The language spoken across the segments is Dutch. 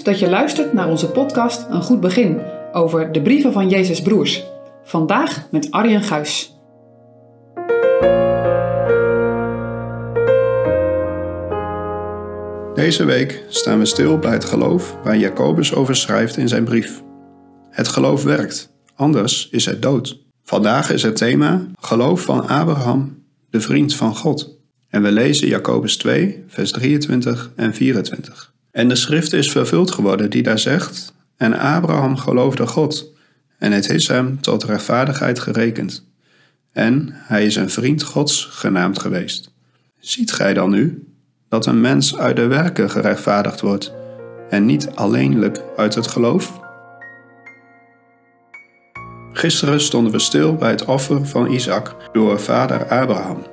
Dat je luistert naar onze podcast Een Goed Begin over de brieven van Jezus Broers. Vandaag met Arjen Guis. Deze week staan we stil bij het geloof waar Jacobus over schrijft in zijn brief. Het geloof werkt, anders is het dood. Vandaag is het thema Geloof van Abraham, de vriend van God. En we lezen Jacobus 2, vers 23 en 24. En de schrift is vervuld geworden die daar zegt: En Abraham geloofde God, en het is hem tot rechtvaardigheid gerekend. En hij is een vriend Gods genaamd geweest. Ziet gij dan nu dat een mens uit de werken gerechtvaardigd wordt, en niet alleenlijk uit het geloof? Gisteren stonden we stil bij het offer van Isaac door vader Abraham.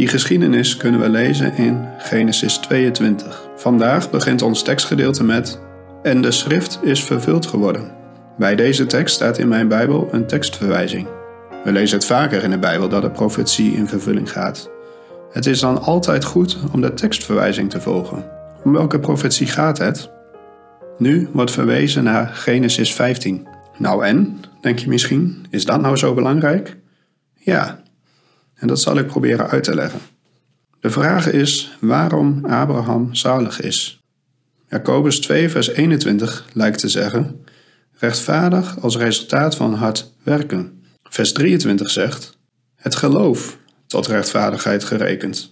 Die geschiedenis kunnen we lezen in Genesis 22. Vandaag begint ons tekstgedeelte met En de schrift is vervuld geworden. Bij deze tekst staat in mijn Bijbel een tekstverwijzing. We lezen het vaker in de Bijbel dat de profetie in vervulling gaat. Het is dan altijd goed om de tekstverwijzing te volgen. Om welke profetie gaat het? Nu wordt verwezen naar Genesis 15. Nou en, denk je misschien, is dat nou zo belangrijk? Ja, en dat zal ik proberen uit te leggen. De vraag is waarom Abraham zalig is. Jacobus 2, vers 21 lijkt te zeggen: rechtvaardig als resultaat van hard werken. Vers 23 zegt: het geloof tot rechtvaardigheid gerekend.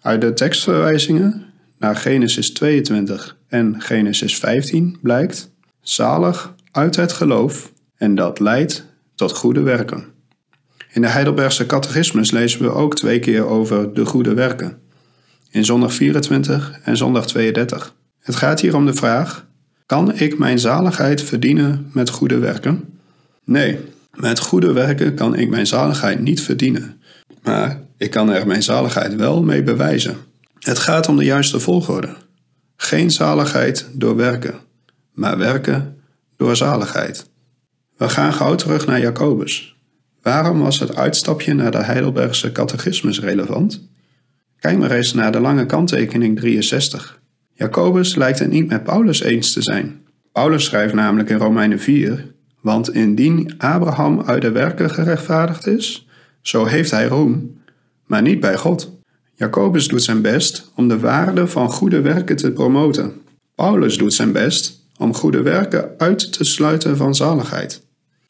Uit de tekstverwijzingen naar Genesis 22 en Genesis 15 blijkt: zalig uit het geloof en dat leidt tot goede werken. In de Heidelbergse catechismus lezen we ook twee keer over de goede werken. In zondag 24 en zondag 32. Het gaat hier om de vraag: kan ik mijn zaligheid verdienen met goede werken? Nee, met goede werken kan ik mijn zaligheid niet verdienen. Maar ik kan er mijn zaligheid wel mee bewijzen. Het gaat om de juiste volgorde. Geen zaligheid door werken, maar werken door zaligheid. We gaan gauw terug naar Jacobus. Waarom was het uitstapje naar de Heidelbergse catechismus relevant? Kijk maar eens naar de lange kanttekening 63. Jacobus lijkt het niet met Paulus eens te zijn. Paulus schrijft namelijk in Romeinen 4: Want indien Abraham uit de werken gerechtvaardigd is, zo heeft hij roem, maar niet bij God. Jacobus doet zijn best om de waarde van goede werken te promoten. Paulus doet zijn best om goede werken uit te sluiten van zaligheid.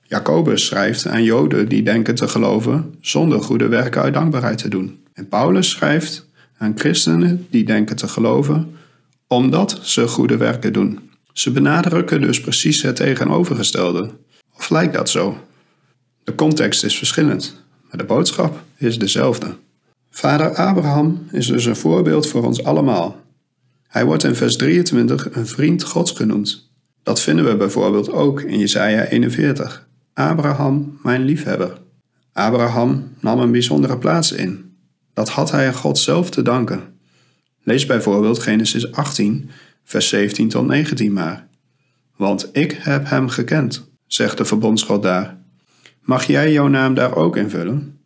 Jacobus schrijft aan Joden die denken te geloven zonder goede werken uit dankbaarheid te doen. En Paulus schrijft aan christenen die denken te geloven omdat ze goede werken doen. Ze benadrukken dus precies het tegenovergestelde. Of lijkt dat zo? De context is verschillend, maar de boodschap is dezelfde. Vader Abraham is dus een voorbeeld voor ons allemaal. Hij wordt in vers 23 een vriend Gods genoemd. Dat vinden we bijvoorbeeld ook in Jesaja 41. Abraham, mijn liefhebber. Abraham nam een bijzondere plaats in. Dat had hij aan God zelf te danken. Lees bijvoorbeeld Genesis 18, vers 17 tot 19 maar. Want ik heb hem gekend, zegt de verbondsgod daar. Mag jij jouw naam daar ook invullen?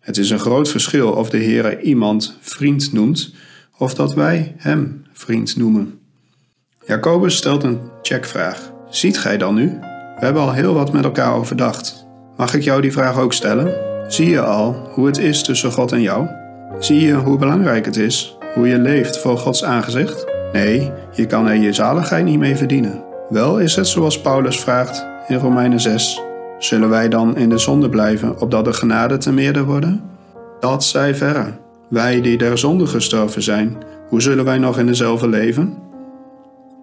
Het is een groot verschil of de Heere iemand vriend noemt of dat wij hem vriend noemen. Jacobus stelt een checkvraag. Ziet gij dan nu we hebben al heel wat met elkaar overdacht. Mag ik jou die vraag ook stellen? Zie je al hoe het is tussen God en jou? Zie je hoe belangrijk het is, hoe je leeft voor Gods aangezicht? Nee, je kan er je zaligheid niet mee verdienen. Wel is het zoals Paulus vraagt in Romeinen 6. Zullen wij dan in de zonde blijven, opdat de genade te meerder worden? Dat zij verre. Wij die der zonde gestorven zijn, hoe zullen wij nog in dezelfde leven?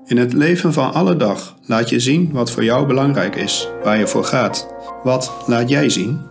In het leven van alle dag laat je zien wat voor jou belangrijk is, waar je voor gaat. Wat laat jij zien?